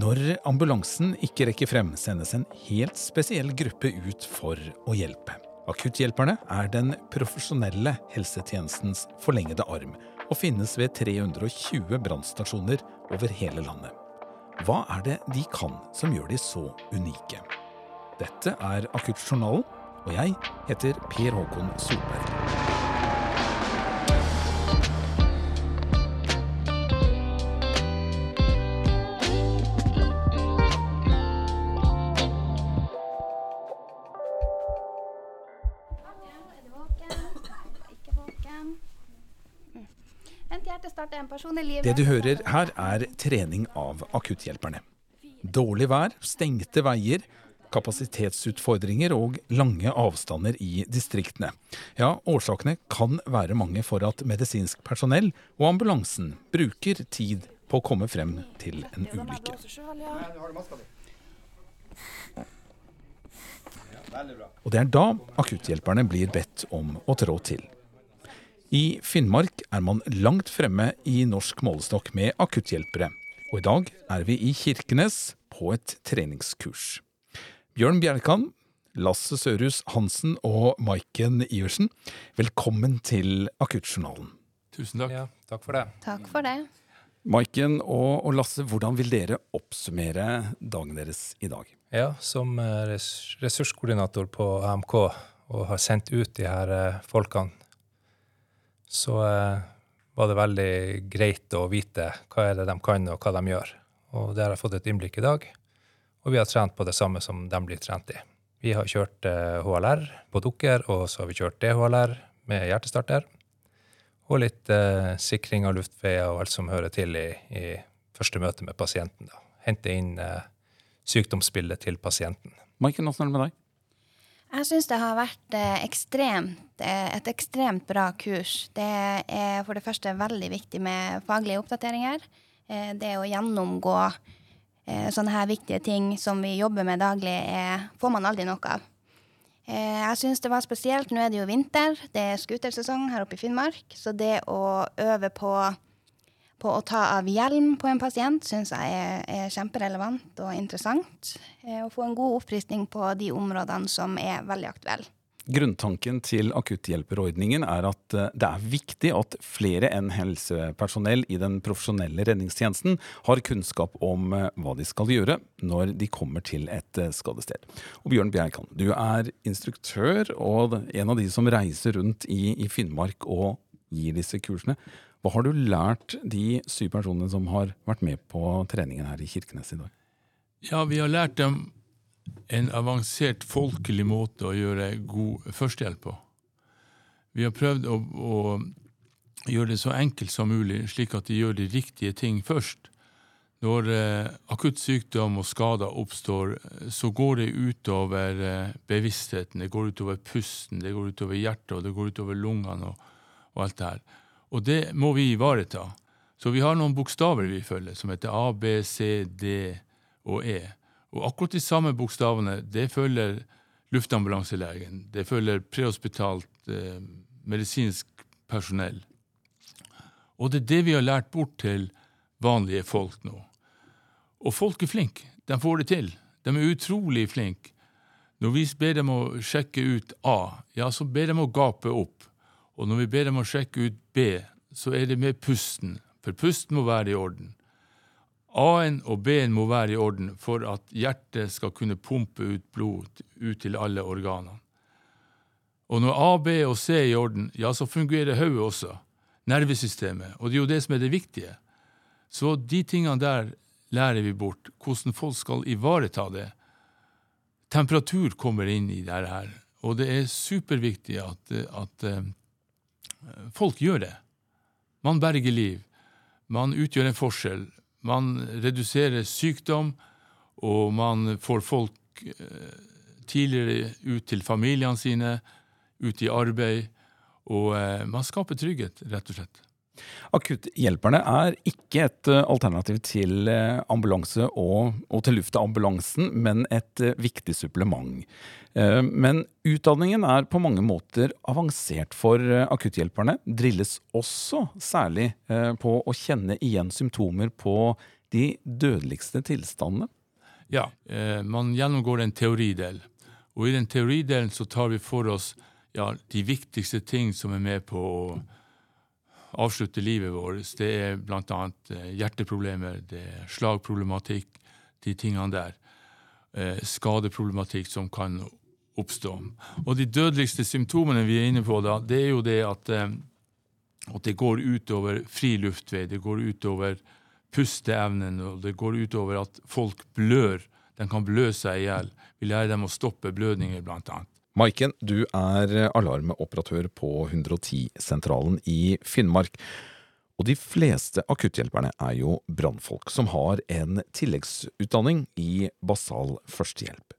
Når ambulansen ikke rekker frem, sendes en helt spesiell gruppe ut for å hjelpe. Akutthjelperne er den profesjonelle helsetjenestens forlengede arm, og finnes ved 320 brannstasjoner over hele landet. Hva er det de kan som gjør de så unike? Dette er Akuttjournalen, og jeg heter Per Håkon Solberg. Det du hører her, er trening av akutthjelperne. Dårlig vær, stengte veier, kapasitetsutfordringer og lange avstander i distriktene. Ja, årsakene kan være mange for at medisinsk personell og ambulansen bruker tid på å komme frem til en ulykke. Og det er da akutthjelperne blir bedt om å trå til. I Finnmark er man langt fremme i norsk målestokk med akutthjelpere. Og i dag er vi i Kirkenes på et treningskurs. Bjørn Bjerkan, Lasse Sørhus Hansen og Maiken Iversen, velkommen til Akuttjournalen. Tusen takk. Ja, takk for det. Takk for det. Maiken og, og Lasse, hvordan vil dere oppsummere dagen deres i dag? Ja, Som eh, ressurskoordinator på AMK og har sendt ut de her eh, folkene så eh, var det veldig greit å vite hva er det de kan, og hva de gjør. Og det har jeg fått et innblikk i dag. Og vi har trent på det samme som de blir trent i. Vi har kjørt eh, HLR på dukker, og så har vi kjørt DHLR med hjertestarter. Og litt eh, sikring av luftveier og alt som hører til i, i første møte med pasienten. Da. Hente inn eh, sykdomsbildet til pasienten. Maiken, åssen er det med deg? Jeg syns det har vært eh, ekstremt, eh, et ekstremt bra kurs. Det er for det første veldig viktig med faglige oppdateringer. Eh, det å gjennomgå sånne her viktige ting som vi jobber med daglig, får man aldri nok av. Jeg syns det var spesielt. Nå er det jo vinter, det er skutersesong her oppe i Finnmark. Så det å øve på på å ta av hjelm på en pasient syns jeg er, er, kjemperelevant og interessant. Eh, å få en god oppfriskning på de områdene som er veldig aktuelle. Grunntanken til akutthjelperordningen er at eh, det er viktig at flere enn helsepersonell i den profesjonelle redningstjenesten har kunnskap om eh, hva de skal gjøre når de kommer til et skadested. Og Bjørn Bjerkan, du er instruktør og en av de som reiser rundt i Finnmark og gir disse kursene. Hva har du lært de syv personene som har vært med på treningen her i Kirkenes i dag? Ja, vi har lært dem en avansert folkelig måte å gjøre god førstehjelp på. Vi har prøvd å, å, gjøre det så enkelt som mulig, slik at de gjør de riktige ting først. Når eh, akutt sykdom og skader oppstår, så går det utover eh, bevisstheten, det går utover pusten, det går utover hjertet, og det går utover lungene og, og alt det her. Og det må vi ivareta. Så vi har noen bokstaver vi følger, som heter A, B, C, D og E. Og akkurat de samme bokstavene det følger luftambulanselegen. Det følger prehospitalt eh, medisinsk personell. Og det er det vi har lært bort til vanlige folk nå. Og folk er flinke. De får det til. De er utrolig flinke. Når vi ber dem å sjekke ut A, ja, så ber de å gape opp. Og når vi ber dem å sjekke ut B, så er det med pusten, for pusten må være i orden. A-en og B-en må være i orden for at hjertet skal kunne pumpe ut blod ut til alle organene. Og når A, B og C er i orden, ja, så fungerer hodet også, nervesystemet, og det er jo det som er det viktige. Så de tingene der lærer vi bort, hvordan folk skal ivareta det. Temperatur kommer inn i dette her, og det er superviktig at, at eh, folk gjør det. Man berger liv. Man utgjør en forskjell. Man reduserer sykdom, og man får folk eh, tidligere ut til familiene sine, ut i arbeid. Og eh, man skaper trygghet, rett og slett. Akutthjelperne er ikke et eh, alternativ til eh, ambulanse og, og til luftambulansen, men et eh, viktig supplement. Men utdanningen er på mange måter avansert for akutthjelperne. Drilles også særlig på å kjenne igjen symptomer på de dødeligste tilstandene. Ja, man gjennomgår en teoridel. Og i den teoridelen så tar vi for oss ja, de viktigste ting som er med på å avslutte livet vårt, det er bl.a. Eh, hjerteproblemer, det er slagproblematikk, de tingene der. Eh, skadeproblematikk som kan oppstå. Og de dødeligste symptomene vi er inne på da, det er jo det at, eh, at det går utover fri luftvei, det går utover pusteevnen, og det går utover at folk blør. De kan blø seg i hjel. Vi lærer dem å stoppe blødninger, blant annet. Maiken, du er alarmoperatør på 110-sentralen i Finnmark. Og de fleste akutthjelperne er jo brannfolk som har en tilleggsutdanning i basal førstehjelp.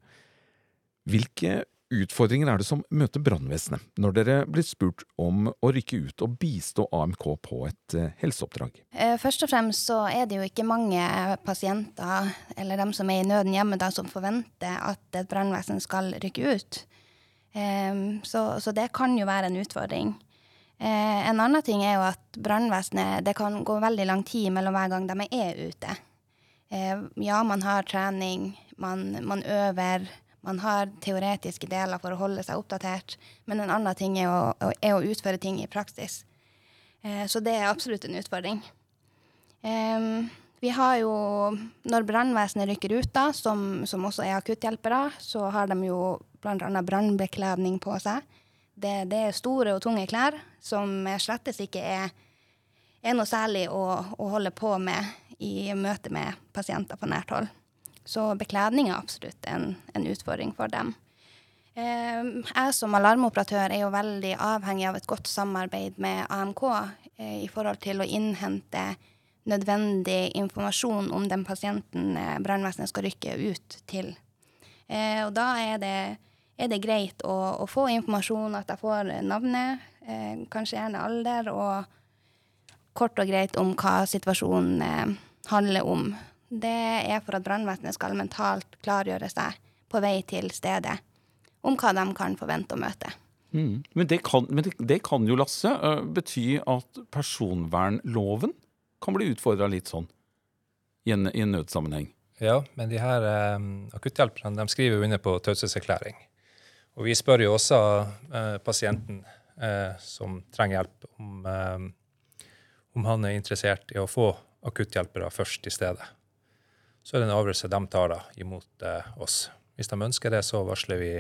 Hvilke utfordringer er det som møter brannvesenet når dere blir spurt om å rykke ut og bistå AMK på et eh, helseoppdrag? Eh, først og fremst så er det jo ikke mange pasienter, eller dem som er i nøden hjemme, da, som forventer at et brannvesen skal rykke ut. Um, så, så, det kan jo være en utfordring. Uh, en annen ting er jo at brannvesenet Det kan gå veldig lang tid mellom hver gang de er ute. Uh, ja, man har trening, man, man, øver, man har teoretiske deler for å holde seg oppdatert. Men en annen ting er å, er å utføre ting i praksis. Uh, så det er absolutt en utfordring. Um, vi har jo, når brannvesenet rykker ut, da, som, som også er akutthjelpere, så har de jo bl.a. brannbekledning på seg. Det, det, er store og tunge klær som slettes ikke er, er noe særlig å, å, holde på med i møte med pasienter på nært hold. Så bekledning er absolutt en, en utfordring for dem. Eh, jeg som alarmoperatør er jo veldig avhengig av et godt samarbeid med AMK eh, i forhold til å innhente nødvendig informasjon om den pasienten eh, brannvesenet skal rykke ut til. Eh, og da er det er det greit å, å, få informasjon, at jeg får navnet, eh, kanskje gjerne alder, og kort og greit om hva situasjonen eh, handler om. Det er for at brannvesenet skal mentalt klargjøre seg på vei til stedet om hva de kan forvente å møte. Mm. Men, det kan, men det, det kan, jo, Lasse, uh, bety at personvernloven kan bli utfordra litt sånn i en, i en nødsammenheng? Ja, men de her eh, akutthjelperne skriver jo under på taushetserklæring. Og vi spør jo også eh, pasienten eh, som trenger hjelp, om, eh, om, han er interessert i å få akutthjelpere først i stedet. Så er det en avgjørelse de tar da imot eh, oss. Hvis de ønsker det, så varsler vi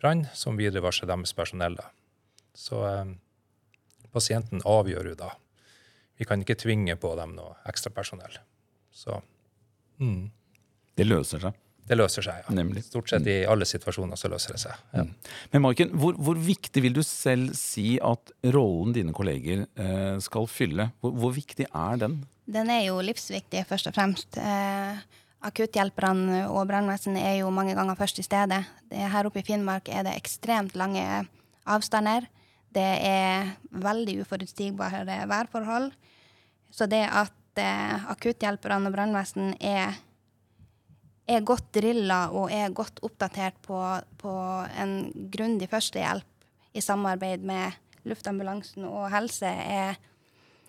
brann, som videre varsler deres personell. da. Så eh, pasienten avgjør jo da. Vi kan ikke tvinge på dem noe ekstra personell. Så mm. Det løser seg. Det løser seg, ja. Nemlig. Stort sett i alle situasjoner så løser det seg. Ja. Mm. Men Maiken, hvor, hvor, viktig vil du selv si at rollen dine kolleger eh, skal fylle? Hvor, hvor, viktig er den? Den er jo livsviktig, først og fremst. Eh, Akutthjelperne og brannvesenet er jo mange ganger først i stedet. her oppe i Finnmark er det ekstremt lange avstander. Det er veldig uforutsigbare værforhold. Så det at eh, akutthjelperne og brannvesen er er godt drilla og er godt oppdatert på, på en grundig førstehjelp i samarbeid med luftambulansen og helse, er,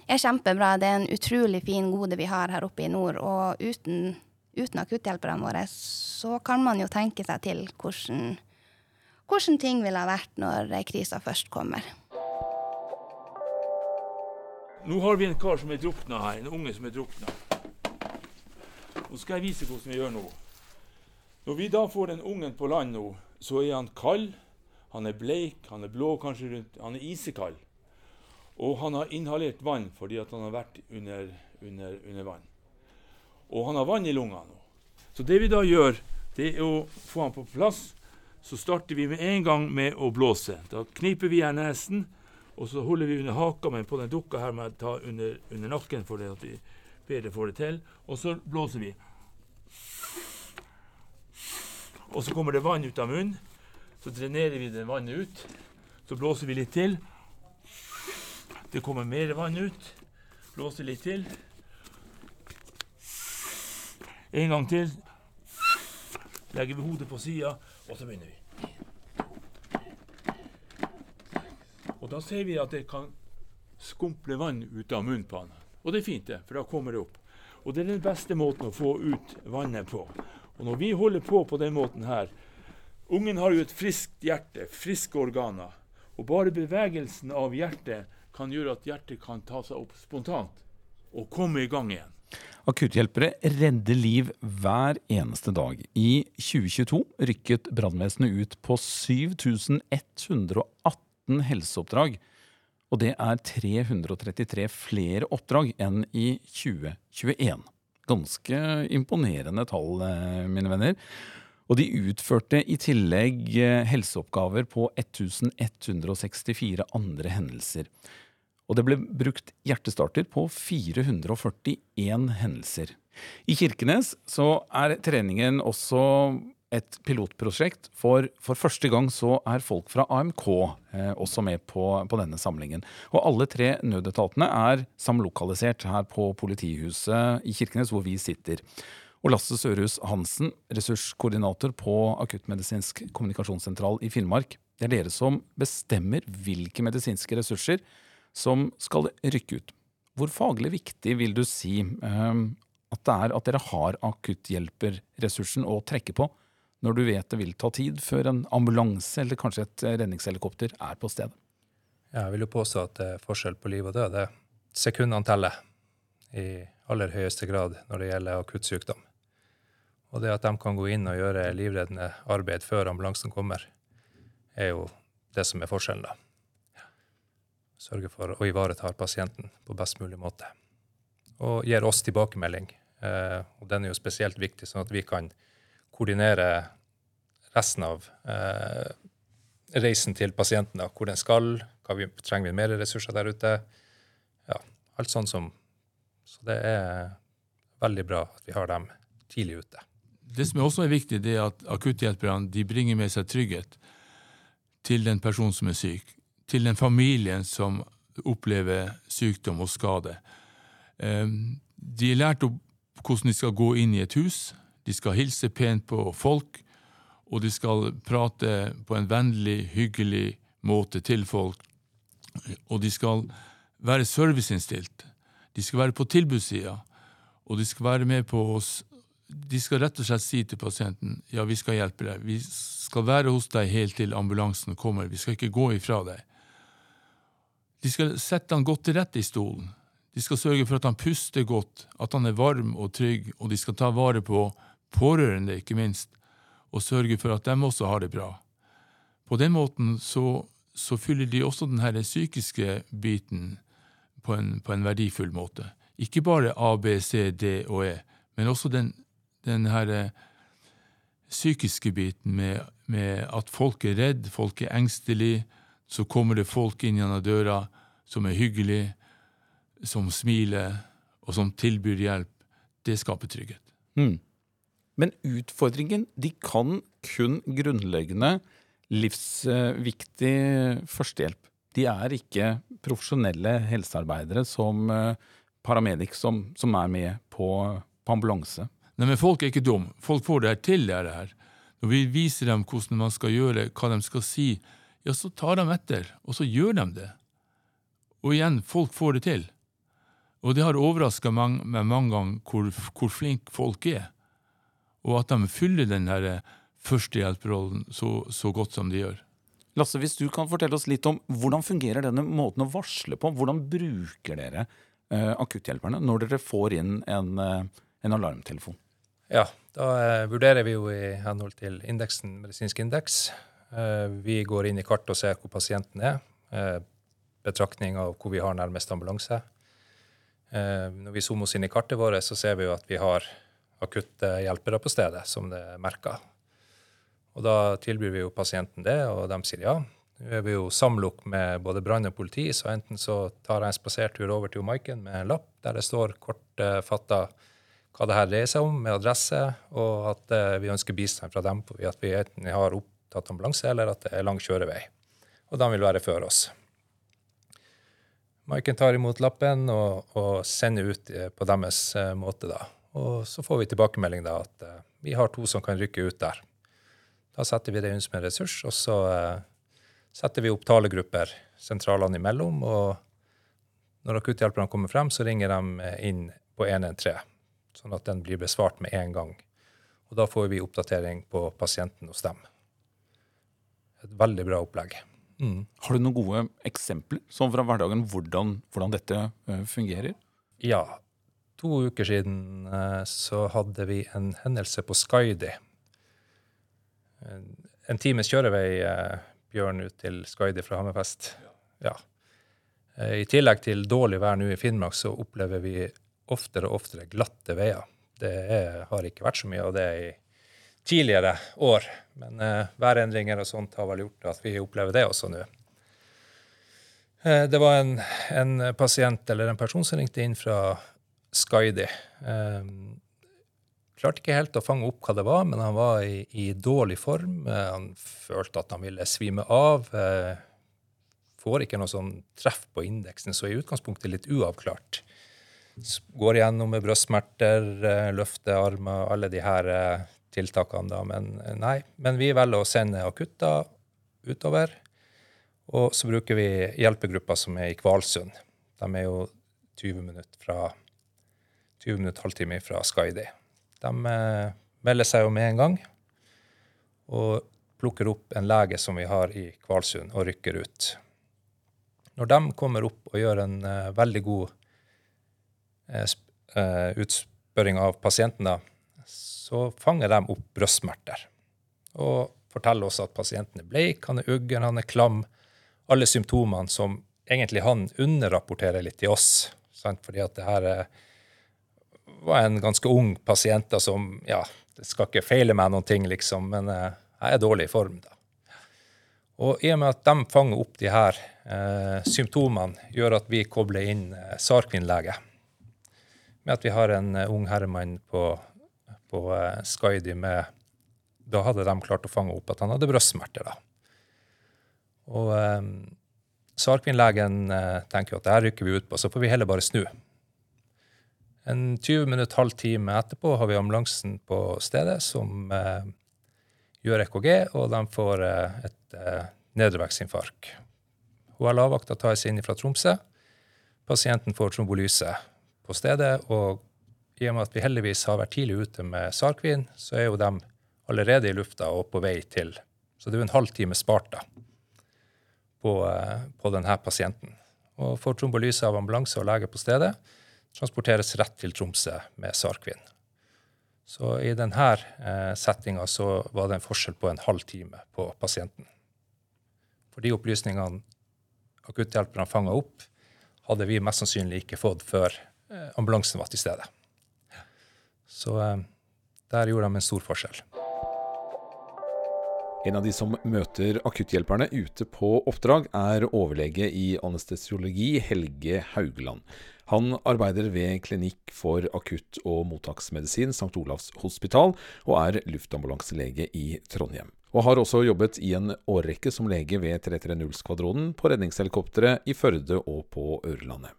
er, kjempebra. Det er en utrolig fin gode vi har her oppe i nord. Og uten, uten akutthjelperne våre så kan man jo tenke seg til hvordan, hvordan ting ville ha vært når krisa først kommer. Nå har vi en kar som er drukna her, en unge som er drukna. Nå skal jeg vise hvordan vi gjør nå. Når vi da får den ungen på land nå, så er han kald. Han er bleik, han er blå kanskje rundt, han er isekald. Og han har inhalert vann fordi han har vært under, under, under, vann. Og han har vann i lungene nå. Så det vi da gjør, det er å få han på plass. Så starter vi med en gang med å blåse. Da kniper vi her nesen, og så holder vi under haka, men på den dukka her med å ta under, under nakken for at vi bedre får det til. Og så blåser vi. Og så kommer det vann ut av munnen. Så drenerer vi det vannet ut. Så blåser vi litt til. Det kommer mer vann ut. Blåser litt til. En gang til. Legger vi hodet på sida, og så begynner vi. Og da ser vi at det kan skumple vann ut av munnen på han. Og det er fint, det, for da kommer det opp. Og det er den beste måten å få ut vannet på. Og når vi holder på på den måten her Ungen har jo et friskt hjerte, friske organer. Og bare bevegelsen av hjertet kan gjøre at hjertet kan ta seg opp spontant og komme i gang igjen. Akutthjelpere redder liv hver eneste dag. I 2022 rykket brannvesenet ut på 7118 helseoppdrag. Og det er 333 flere oppdrag enn i 2021. Ganske imponerende tall, eh, mine venner. Og de utførte i tillegg eh, helseoppgaver på 1164 andre hendelser. Og det ble brukt hjertestarter på 441 hendelser. I Kirkenes så er treningen også et pilotprosjekt, for for første gang så er folk fra AMK eh, også med på, på, denne samlingen. Og alle tre nødetatene er samlokalisert her på politihuset i Kirkenes, hvor vi sitter. Og Lasse Sørhus Hansen, ressurskoordinator på akuttmedisinsk kommunikasjonssentral i Finnmark. Det er dere som bestemmer hvilke medisinske ressurser som skal rykke ut. Hvor faglig viktig vil du si eh, at det er at dere har akutthjelperressursen å trekke på, når du vet det vil ta tid før en ambulanse eller kanskje et redningshelikopter er på stedet? Jeg vil jo påstå at det er forskjell på liv og død. Sekundene teller i aller høyeste grad når det gjelder akuttsykdom. Og det at de kan gå inn og gjøre livreddende arbeid før ambulansen kommer, er jo det som er forskjellen, da. Sørge for å ivareta pasienten på best mulig måte. Og gir oss tilbakemelding. Eh, og den er jo spesielt viktig, sånn at vi kan koordinere resten av eh, reisen til pasienten. Da. Hvor den skal, vi, trenger vi mer ressurser der ute. Ja, alt sånn som Så det er veldig bra at vi har dem tidlig ute. Det som også er viktig, det er at akutthjelperne bringer med seg trygghet til den personen som er syk, til den familien som opplever sykdom og skade. Ehm, de er lært opp hvordan de skal gå inn i et hus, de skal hilse pent på folk, og de skal prate på en vennlig, hyggelig måte til folk. Og de skal være serviceinnstilt. De skal være på tilbudssida, og de skal være med på oss. De skal rett og slett si til pasienten ja, vi skal hjelpe deg. Vi skal være hos deg helt til ambulansen kommer. Vi skal ikke gå ifra deg. De skal sette han godt til rette i stolen. De skal sørge for at han puster godt, at han er varm og trygg, og de skal ta vare på pårørende, ikke minst, og sørge for at de også har det bra. På den måten så, så fyller de også den psykiske biten på en, på en, verdifull måte. Ikke bare A, B, C, D og E, men også den, den her psykiske biten med, med, at folk er redd, folk er engstelige. Så kommer det folk inn gjennom døra som er hyggelige, som smiler, og som tilbyr hjelp. Det skaper trygghet. Mm. Men utfordringen de kan kun grunnleggende livsviktig førstehjelp. De er ikke profesjonelle helsearbeidere som eh, paramedic som, som er med på, på, ambulanse. Nei, men Folk er ikke dumme. Folk får det her til. det her. Når vi viser dem hvordan man skal gjøre, hva de skal si, ja, så tar de etter, og så gjør de det. Og igjen, folk får det til. Og det har overraska meg mange ganger hvor, hvor flinke folk er og at de fyller den der eh, førstehjelperrollen så, så godt som de gjør. Lasse, hvis du kan fortelle oss litt om hvordan fungerer denne måten å varsle på? Hvordan bruker dere eh, akutthjelperne når dere får inn en, eh, en alarmtelefon? Ja, da eh, vurderer vi jo i henhold til indeksen medisinsk indeks. Eh, vi går inn i kartet og ser hvor pasienten er. Eh, betraktning av hvor vi har nærmest ambulanse. når vi zoomer oss inn i kartet vårt, så ser vi jo at vi har akutte hjelpere på stedet, som det er merka. Og da tilbyr vi jo pasienten det, og de sier ja. Nå er vi jo samlokk med både brann og politi, så enten så tar jeg en spasertur over til Maiken med en lapp der det står kortfatta hva det her dreier seg om, med adresse, og at uh, vi ønsker bistand fra dem for at vi enten har opptatt ambulanse, eller at det er lang kjørevei. Og de vil være før oss. Maiken tar imot lappen og, og sender ut på deres måte, da. Og så får vi tilbakemelding da at vi har to som kan rykke ut der. Da setter vi det inn som en ressurs, og så setter vi opp talegrupper sentralene imellom. Og når akutthjelperne kommer frem, så ringer de inn på 113, sånn at den blir besvart med en gang. Og da får vi oppdatering på pasienten hos dem. Et veldig bra opplegg. Mm. Har du noen gode eksempler sånn fra hverdagen hvordan, hvordan dette uh, fungerer? Ja. To uker siden uh, så hadde vi en hendelse på Skaidi. En, en times kjørevei uh, bjørn ut til Skaidi fra Hammerfest. Ja. I tillegg til dårlig vær nå i Finnmark, så opplever vi oftere og oftere glatte veier. Det er, har ikke vært så mye av det i tidligere år. Men eh, værendringer og sånt har vel gjort at vi opplever det også nå. Eh, det var en, en, pasient eller en person som ringte inn fra Skaidi. Eh, klarte ikke helt å fange opp hva det var, men han var i, i dårlig form. han følte at han ville svime av. får ikke noe sånn treff på indeksen, så i utgangspunktet litt uavklart. Går igjennom med brystsmerter, løfter armer, alle de her tiltakene, da. Men nei. Men vi velger å sende akutter utover. Og så bruker vi hjelpegrupper som er i Kvalsund. De er jo 20 minutter fra 20 minutter, halvtime fra Skaidi. De eh, melder seg jo med en gang og plukker opp en lege som vi har i Kvalsund, og rykker ut. Når de kommer opp og gjør en uh, veldig god uh, utspørring av pasienten, da, så fanger de opp brystsmerter. Og forteller oss at pasienten er bleik, han er uggen, han er klam. Alle symptomene som egentlig han underrapporterer litt til oss. Sant? Fordi at det her var en ganske ung pasient som Ja, det skal ikke feile meg noen ting, liksom, men eh, jeg er dårlig i form, da. Og i og med at de fanger opp de her eh, symptomene, gjør at vi kobler inn eh, SAR-kvinnlege. Med at vi har en eh, ung herremann på på eh, Skaidi med Da hadde de klart å fange opp at han hadde brystsmerter. Og eh, SAR-kvinnlegen eh, tenker at det her rykker vi ut på, så får vi heller bare snu. En 20 minutt, halv time etterpå har vi ambulansen på stedet som eh, gjør EKG, og de får eh, et eh, nedreveksinfarkt. HLA-vakta tas inn fra Tromsø. Pasienten får trombolyse på stedet, og i og med at vi heldigvis har vært tidlig ute med Sarkvin, så er jo de allerede i lufta og på vei til. Så det er jo en halvtime spart da på, eh, på denne pasienten. Og får trombolyse av ambulanse og lege på stedet, transporteres rett til Tromsø med Sarkvin. Så i denne eh, settinga så var det en forskjell på en halv time på pasienten. For de opplysningene akutthjelperne fanga opp, hadde vi mest sannsynlig ikke fått før eh, ambulansen var til stede. Så eh, der gjorde de en stor forskjell. En av de som møter akutthjelperne ute på oppdrag, er overlege i anestesiologi Helge Haugland. Han arbeider ved Klinikk for akutt- og mottaksmedisin St. Olavs hospital, og er luftambulanselege i Trondheim. Og har også jobbet i en årrekke som lege ved 330-skvadronen på redningshelikopteret i Førde og på Ørlandet.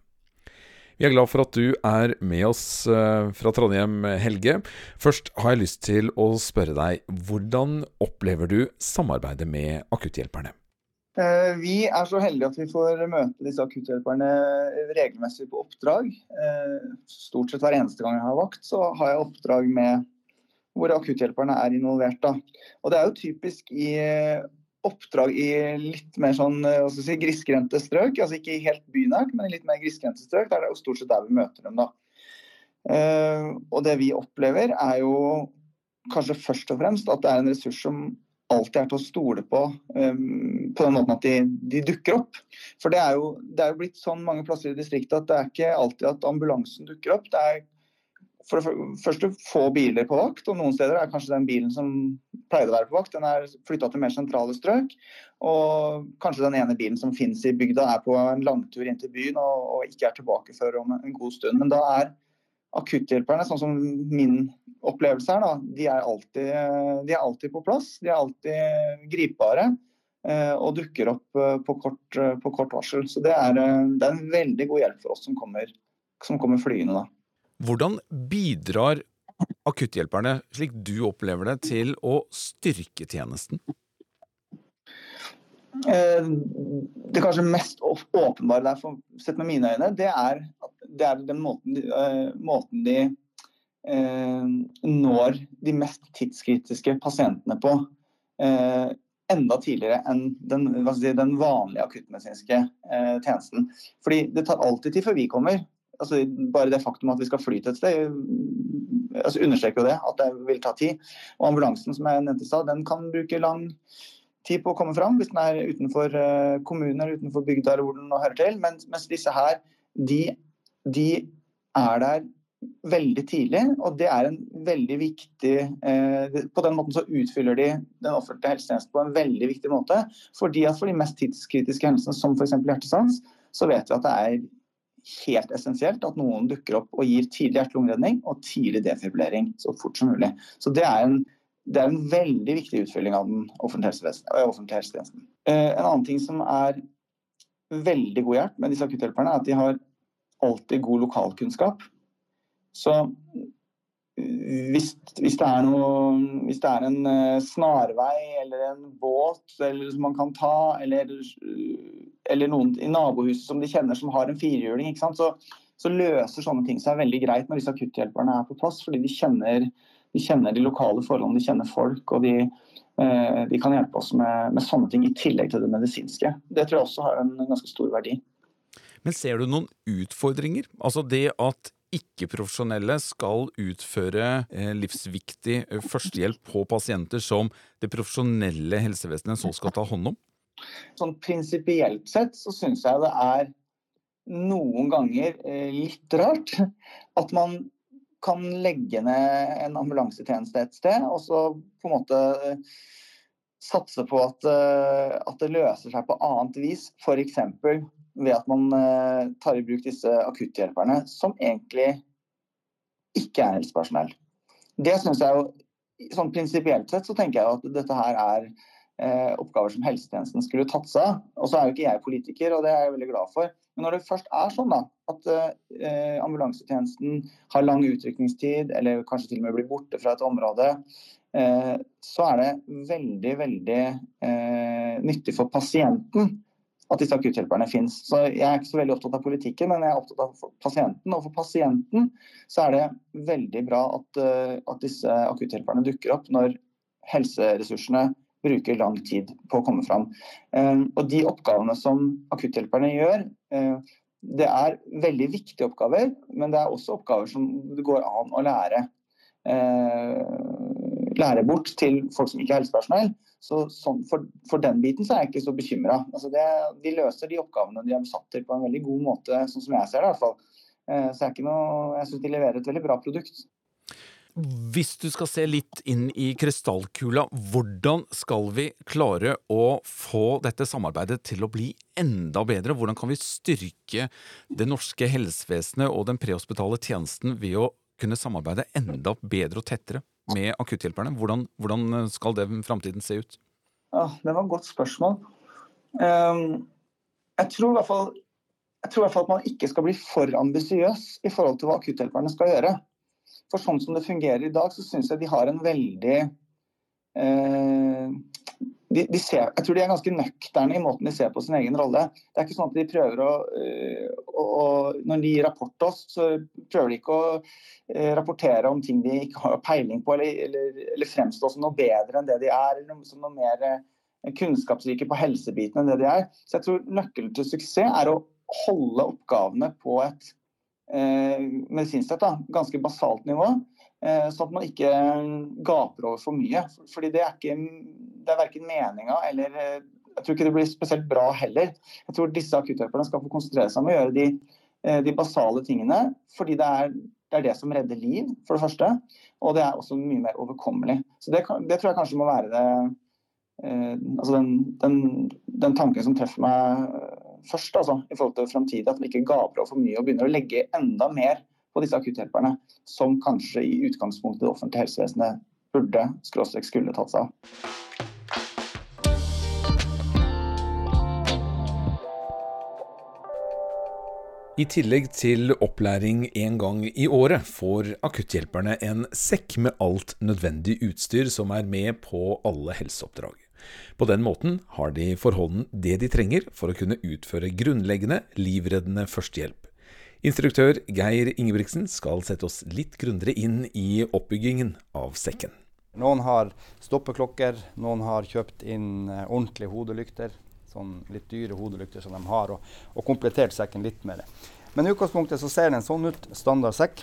Vi er glad for at du er med oss eh, fra Trondheim, Helge. Først har jeg lyst til å spørre deg, hvordan opplever du samarbeidet med akutthjelperne? Eh, vi er så heldige at vi får møte disse akutthjelperne regelmessig på oppdrag. Eh, stort sett hver eneste gang jeg har vakt, så har jeg oppdrag med hvor akutthjelperne er involvert. Da. Og Det er jo typisk i oppdrag i litt mer sånn eh, si, grisgrendte strøk. altså Ikke helt bynært, men i litt mer grisgrendte strøk. Der er det jo stort sett der vi møter dem. da. Uh, og det vi opplever, er jo kanskje først og fremst at det er en ressurs som alltid er til å stole på, um, på den måten at de, de, dukker opp. For det er, jo, det er jo blitt sånn mange plasser i distriktet at det er ikke alltid at ambulansen dukker opp. Det er for det første få biler på vakt, og noen steder er kanskje den bilen som pleide å være på vakt, den er flytta til mer sentrale strøk. Og kanskje den ene bilen som finnes i bygda er på en langtur inn til byen og, og, ikke er tilbake før om en god stund. Men da er akutthjelperne, sånn som min opplevelse er, da, de er alltid, de er alltid på plass. De er alltid gripbare. og dukker opp på kort, på kort, varsel. Så det er, det er, en veldig god hjelp for oss som kommer, som kommer flyende da. Hvordan bidrar akutthjelperne, slik du opplever det, til å styrke tjenesten? Det kanskje mest åpenbare der, sett med mine øyne, det er, det er den måten de, måten de eh, når de mest tidskritiske pasientene på. Eh, enda tidligere enn den, si, den vanlige akuttmedisinske eh, tjenesten. Fordi det tar alltid tid før vi kommer. Altså, bare det faktum at vi skal fly til et sted, altså, understreker jo det, at det vil ta tid. Og ambulansen som jeg nevnte i stad, den kan bruke lang tid på å komme fram hvis den er utenfor uh, kommunen eller utenfor bygda eller hvor den hører til. Mens, mens disse her, de, de er der veldig tidlig, og det er en veldig viktig eh, På den måten så utfyller de den offentlige helsetjenesten på en veldig viktig måte. fordi at For de mest tidskritiske hendelsene, som f.eks. hjertestans, så vet vi at det er helt essensielt at noen dukker opp og gir tidlig hjerte-lungeredning og tidlig defibrillering så fort som mulig. Så det er en, det er en veldig viktig utfylling av den offentlige helsetjenesten. Eh, en annen ting som er veldig god hjelp med disse akutthjelperne, er at de har alltid god lokalkunnskap. Så hvis, hvis, det noe, hvis det er en uh, snarvei eller en båt eller, som man kan ta, eller, eller, noen i nabohuset som de kjenner som har en firehjuling, så, så, løser sånne ting seg veldig greit når disse akutthjelperne er på plass. Fordi de kjenner, de, kjenner de lokale forholdene, de kjenner folk, og de, uh, de kan hjelpe oss med, med, sånne ting i tillegg til det medisinske. Det tror jeg også har en ganske stor verdi. Men ser du noen utfordringer? Altså det at ikke-profesjonelle skal utføre eh, livsviktig eh, førstehjelp på pasienter som det profesjonelle helsevesenet så skal ta hånd om? Sånn Prinsipielt sett så syns jeg det er noen ganger eh, litt rart at man kan legge ned en ambulansetjeneste et sted, og så på en måte satse på at, at det løser seg på annet vis. F.eks ved at man eh, tar i bruk disse akutthjelperne, som egentlig ikke er helsepersonell. Det synes jeg jo, sånn Prinsipielt sett så tenker jeg at dette her er eh, oppgaver som helsetjenesten skulle tatt seg av. Og så er jo ikke jeg politiker, og det er jeg veldig glad for. Men når det først er sånn da, at eh, ambulansetjenesten har lang utrykningstid, eller kanskje til og med blir borte fra et område, så er det veldig, veldig nyttig for pasienten at disse akutthjelperne finnes. Så Jeg er ikke så veldig opptatt av politikken, men jeg er opptatt av pasienten. Og for pasienten så er det veldig bra at, eh, at disse akutthjelperne dukker opp når helseressursene bruker lang tid på å komme fram. Eh, og De oppgavene som akutthjelperne gjør, eh, det er veldig viktige oppgaver, men det er også oppgaver som det går an å lære lære bort til folk som ikke er helsepersonell. Så sånn, for, for, den biten så er jeg ikke så bekymra. Altså de løser de oppgavene de er satt til på en veldig god måte, sånn som jeg ser det i hvert fall. Eh, så jeg, jeg syns de leverer et veldig bra produkt. Hvis du skal se litt inn i krystallkula, hvordan skal vi klare å få dette samarbeidet til å bli enda bedre? Hvordan kan vi styrke det norske helsevesenet og den prehospitale tjenesten ved å kunne samarbeide enda bedre og tettere? med akutthjelperne? Hvordan, hvordan skal det framtiden se ut? Ja, Det var et godt spørsmål. Um, jeg, tror i hvert fall, i hvert fall at man ikke skal bli for ambisiøs i forhold til hva akutthjelperne skal gjøre. For sånn som det fungerer i dag, så syns jeg de har en veldig uh, de, de ser, jeg tror de er ganske nøkterne i måten de ser på sin egen rolle. Det er ikke sånn at de prøver å, øh, å, å Når de gir rapport til oss, så prøver de ikke å øh, rapportere om ting de ikke har peiling på, eller, eller, eller fremstå som noe bedre enn det de er, eller som noe mer øh, kunnskapsrike på helsebiten enn det de er. Så jeg tror nøkkelen til suksess er å holde oppgavene på et eh, medisinsk sett ganske basalt nivå. Eh, sånn at man ikke gaper over for mye. Fordi det er, ikke, det er verken meninga eller eh, Jeg tror ikke det blir spesielt bra heller. Jeg tror disse akutthjelperne skal få konsentrere seg om å gjøre de, eh, de basale tingene. Fordi det er, det er, det som redder liv, for det første. Og det er også mye mer overkommelig. Så det, det tror jeg kanskje må være det eh, altså den, den, den, tanken som treffer meg først, altså, i forhold til framtidig. At man ikke gaper over for mye og begynner å legge enda mer på disse akutthjelperne, som kanskje i utgangspunktet det offentlige helsevesenet burde skulle tatt seg av. I tillegg til opplæring én gang i året får akutthjelperne en sekk med alt nødvendig utstyr som er med på alle helseoppdrag. På den måten har de for hånden det de trenger for å kunne utføre grunnleggende livreddende førstehjelp. Instruktør Geir Ingebrigtsen skal sette oss litt grundigere inn i oppbyggingen av sekken. Noen har stoppeklokker, noen har kjøpt inn eh, ordentlige hodelykter sånn litt dyre hodelykter som de har, og, og komplettert sekken litt med det. Men i utgangspunktet så ser den sånn ut, standard sekk,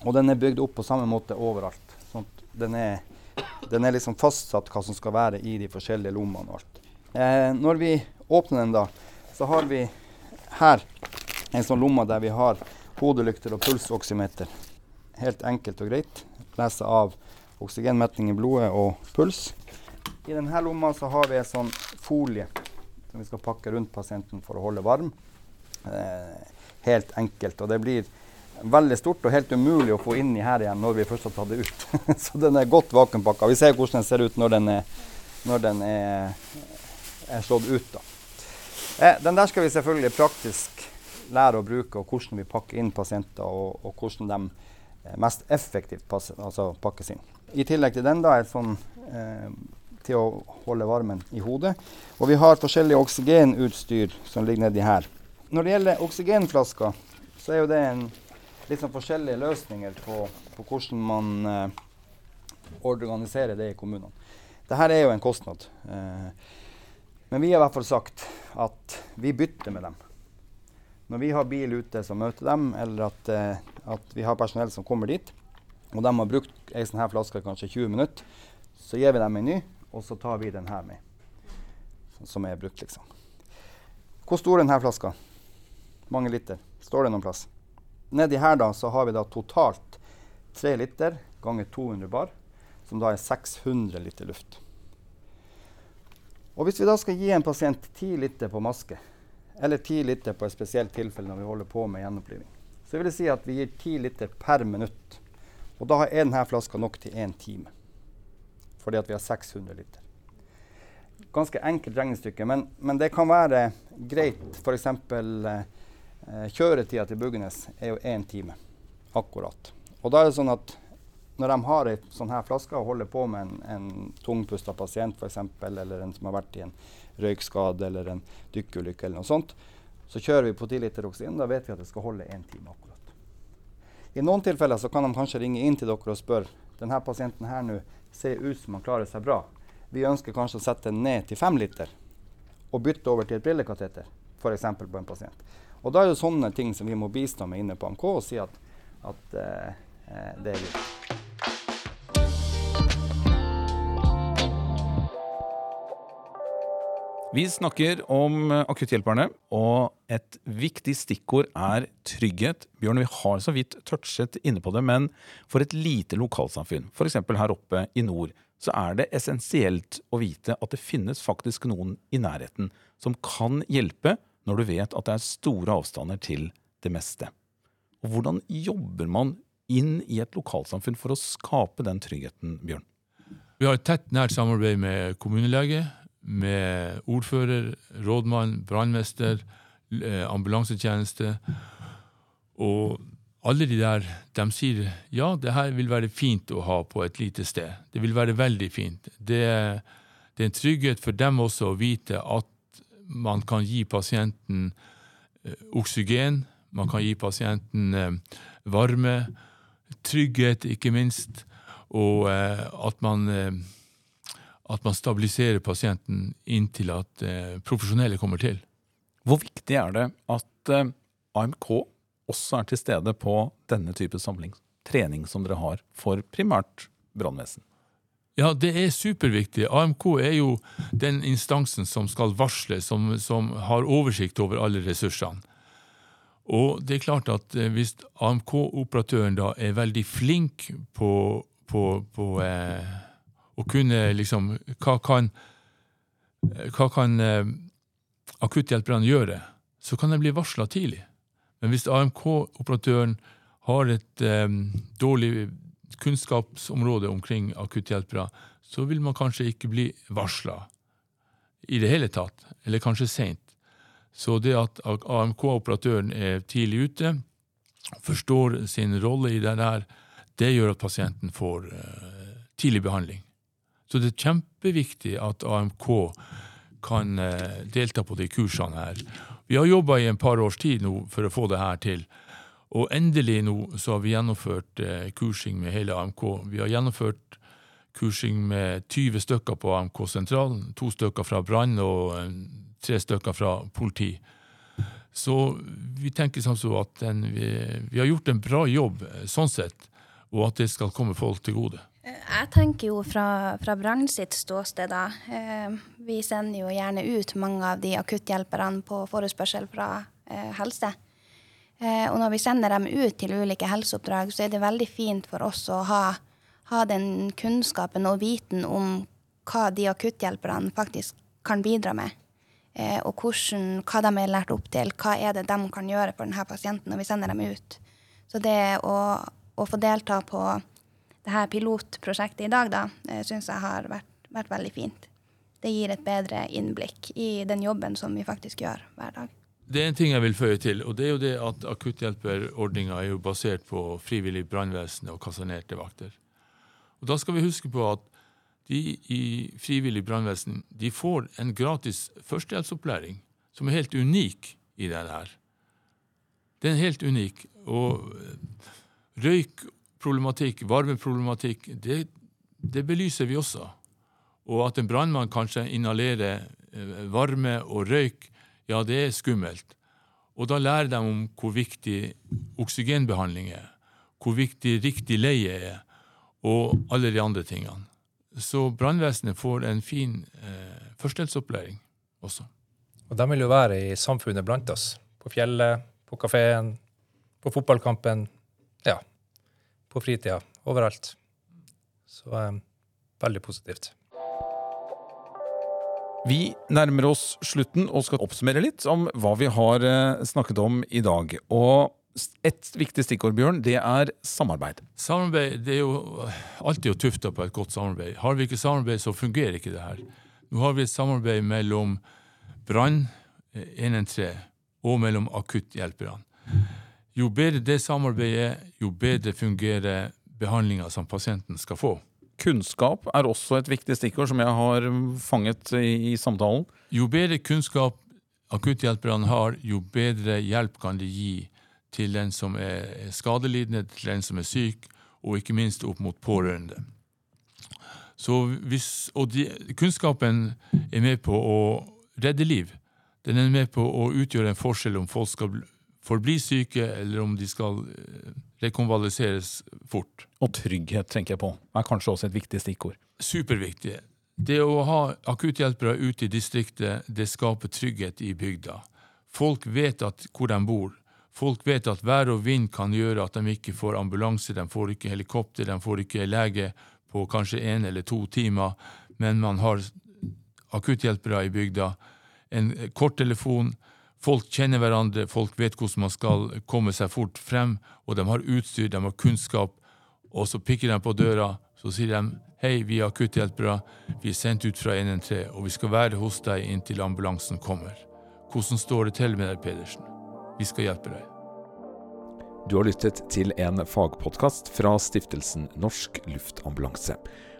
og den er bygd opp på samme måte overalt. Sånn den, er, den er liksom fastsatt hva som skal være i de forskjellige lommene og alt. Eh, når vi åpner den, da, så har vi her en sånn lomme der vi har hodelykter og pulsoksymeter. Helt enkelt og greit. Lese av oksygenmetning i blodet og puls. I denne lomma så har vi en sånn folie som vi skal pakke rundt pasienten for å holde varm. Eh, helt enkelt. Og det blir veldig stort og helt umulig å få inn i her igjen når vi først har tatt det ut. så den er godt vakuumpakka. Vi ser hvordan den ser ut når den er, når den er, er slått ut. Da. Eh, den der skal vi selvfølgelig praktisk lære å bruke, og hvordan vi pakker inn pasienter, og, og hvordan de eh, mest effektivt passer, altså pakkes inn. I tillegg til den da, er sånn eh, til å holde varmen i hodet. Og vi har forskjellig oksygenutstyr som ligger nedi her. Når det gjelder oksygenflasker, så er jo det en litt sånn forskjellige løsninger på, på hvordan man eh, organiserer det i kommunene. Dette er jo en kostnad. Eh, men vi har i hvert fall sagt at vi bytter med dem. Når vi har bil ute som møter dem, eller at, eh, at vi har personell som kommer dit, og de har brukt ei sånn her flaske kanskje 20 minutter, så gir vi dem en ny, og så tar vi den her med, som er brukt, liksom. Hvor stor er denne flaska? Mange liter? Står det noen plass? Nedi her da, så har vi da totalt 3 liter ganger 200 bar, som da er 600 liter luft. Og Hvis vi da skal gi en pasient 10 liter på maske, eller 10 liter på et spesielt tilfelle når vi holder på med gjenoppliving, så vil det si at vi gir 10 liter per minutt. Og da er denne flaska nok til én time fordi at vi har 600 liter. Ganske enkelt regnestykke, men, men det kan være greit. F.eks. Eh, kjøretida til Buggenes er jo én time. Akkurat. Og da er det sånn at når de har ei sånn her flaske og holder på med en, en tungpusta pasient f.eks., eller en som har vært i en røykskade eller en dykkerulykke eller noe sånt, så kjører vi på 10 liter oksygen. Da vet vi at det skal holde én time akkurat. I noen tilfeller så kan de kanskje ringe inn til dere og spørre denne pasienten her nå ser ut som han klarer seg bra. Vi ønsker kanskje å sette den ned til fem liter og bytte over til et brillekateter, f.eks. på en pasient. Og Da er det sånne ting som vi må bistå med inne på AMK og si at, at uh, det er lurt. Vi snakker om akutthjelperne, og et viktig stikkord er trygghet. Bjørn, vi har så vidt touchet inne på det, men for et lite lokalsamfunn, f.eks. her oppe i nord, så er det essensielt å vite at det finnes faktisk noen i nærheten som kan hjelpe når du vet at det er store avstander til det meste. Og hvordan jobber man inn i et lokalsamfunn for å skape den tryggheten, Bjørn? Vi har et tett, nært samarbeid med kommunelege, med ordfører, rådmann, brannmester, eh, ambulansetjeneste. Og alle de der de sier ja, det her vil være fint å ha på et lite sted. Det vil være veldig fint. Det, det er en trygghet for dem også å vite at man kan gi pasienten eh, oksygen, man kan gi pasienten eh, varme, trygghet, ikke minst, og at man at man stabiliserer pasienten inntil at eh, profesjonelle kommer til. Hvor viktig er det at eh, AMK også er til stede på denne type samling, trening som dere har for primært brannvesen? Ja, det er superviktig. AMK er jo den instansen som skal varsle, som, som har oversikt over alle ressursene. Og det er klart at eh, hvis AMK-operatøren da er veldig flink på, på, på eh, og kunne liksom Hva kan, hva kan eh, akutthjelperne gjøre? Så kan de bli varsla tidlig. Men hvis AMK-operatøren har et eh, dårlig kunnskapsområde omkring akutthjelpere, så vil man kanskje ikke bli varsla i det hele tatt, eller kanskje seint. Så det at AMK-operatøren er tidlig ute, forstår sin rolle i det der, det gjør at pasienten får uh, tidlig behandling. Så det er kjempeviktig at AMK kan uh, delta på de kursene her. Vi har jobba i en par års tid nå for å få det her til. Og endelig nå så har vi gjennomført uh, kursing med hele AMK. Vi har gjennomført kursing med 20 stykker på AMK-sentralen, to stykker fra brann og tre stykker fra politi. Så vi tenker sånn så at den, vi, vi, har gjort en bra jobb sånn sett, og at det skal komme folk til gode. Jeg tenker jo fra, fra Brann sitt ståsted, da. Eh, vi sender jo gjerne ut mange av de akutthjelperne på forespørsel fra eh, helse. Eh, og når vi sender dem ut til ulike helseoppdrag, så er det veldig fint for oss å ha, ha den kunnskapen og viten om hva de akutthjelperne faktisk kan bidra med. Og hvordan, hva de er lært opp til. Hva er det de kan gjøre for denne pasienten når vi sender dem ut. Så det å, å få delta på det her pilotprosjektet i dag, da, eh, syns jeg har vært, vært, veldig fint. Det gir et bedre innblikk i den jobben som vi faktisk gjør hver dag. Det er en ting jeg vil føye til, og det er jo det at akutthjelperordninga er jo basert på frivillig brannvesen og kasernerte vakter. Og Da skal vi huske på at de i frivillig brannvesen de får en gratis førstehjelpsopplæring som er helt unik i det her. Den er helt unik. Og røykproblematikk, varmeproblematikk, det, det belyser vi også. Og at en brannmann kanskje inhalerer eh, varme og røyk, ja, det er skummelt. Og da lærer de om hvor viktig oksygenbehandling er, hvor viktig riktig leie er, og alle de andre tingene. Så brannvesenet får en fin eh, førstehjelpsopplæring også. Og de vil jo være i samfunnet blant oss. På fjellet, på kafeen, på fotballkampen. På fritida. Overalt. Så eh, veldig positivt. Vi nærmer oss slutten og skal oppsummere litt om hva vi har eh, snakket om i dag. Og et viktig stikkord, Bjørn, det er samarbeid. Samarbeid det er jo alltid tufta på et godt samarbeid. Har vi ikke samarbeid, så fungerer ikke det her. Nå har vi et samarbeid mellom brann, 113, eh, og mellom akutthjelperne. Jo bedre det samarbeidet, jo bedre fungerer behandlinga som pasienten skal få. Kunnskap er også et viktig stikkord som jeg har fanget i, i samtalen. Jo bedre kunnskap akutthjelperne har, jo bedre hjelp kan de gi til den som er skadelidende, til den som er syk, og ikke minst opp mot pårørende. Så hvis, og de, kunnskapen er med på å redde liv. Den er med på å utgjøre en forskjell om folk skal forbli syke, eller om de skal eh, rekonvaliseres fort. Og trygghet, tenker jeg på, er kanskje også et viktig stikkord. Superviktig. Det å ha akutthjelpere ute i distriktet, det skaper trygghet i bygda. Folk vet at hvor de bor. Folk vet at vær og vind kan gjøre at de ikke får ambulanse, de får ikke helikopter, de får ikke lege på kanskje én eller to timer, men man har akutthjelpere i bygda. En kort telefon. Folk kjenner hverandre, folk vet hvordan man skal komme seg fort frem, og de har utstyr, de har kunnskap, og så pikker de på døra, så sier de hei, vi er akutthjelpere, vi er sendt ut fra 113, og vi skal være hos deg inntil ambulansen kommer. Hvordan står det til med deg, Pedersen? Vi skal hjelpe deg. Du har lyttet til en fagpodkast fra stiftelsen Norsk Luftambulanse.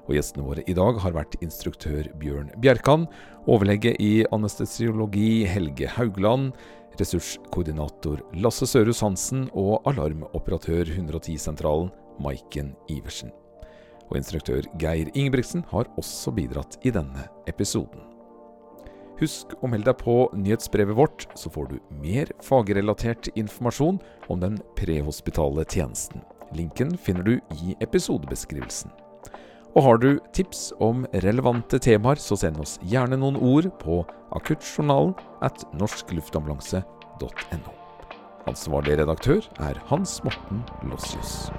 Og Gjestene våre i dag har vært instruktør Bjørn Bjerkan, overlege i anestesiologi Helge Haugland, ressurskoordinator Lasse Sørhus Hansen og alarmoperatør 110-sentralen Maiken Iversen. Og instruktør Geir Ingebrigtsen har også bidratt i denne episoden. Husk å melde deg på nyhetsbrevet vårt, så får du mer fagrelatert informasjon om den prehospitale tjenesten. Linken finner du i episodebeskrivelsen. Og har du tips om relevante temaer, så send oss gjerne noen ord på akuttjournalen at norskluftambulanse.no. Ansvarlig redaktør er Hans Morten Lossius.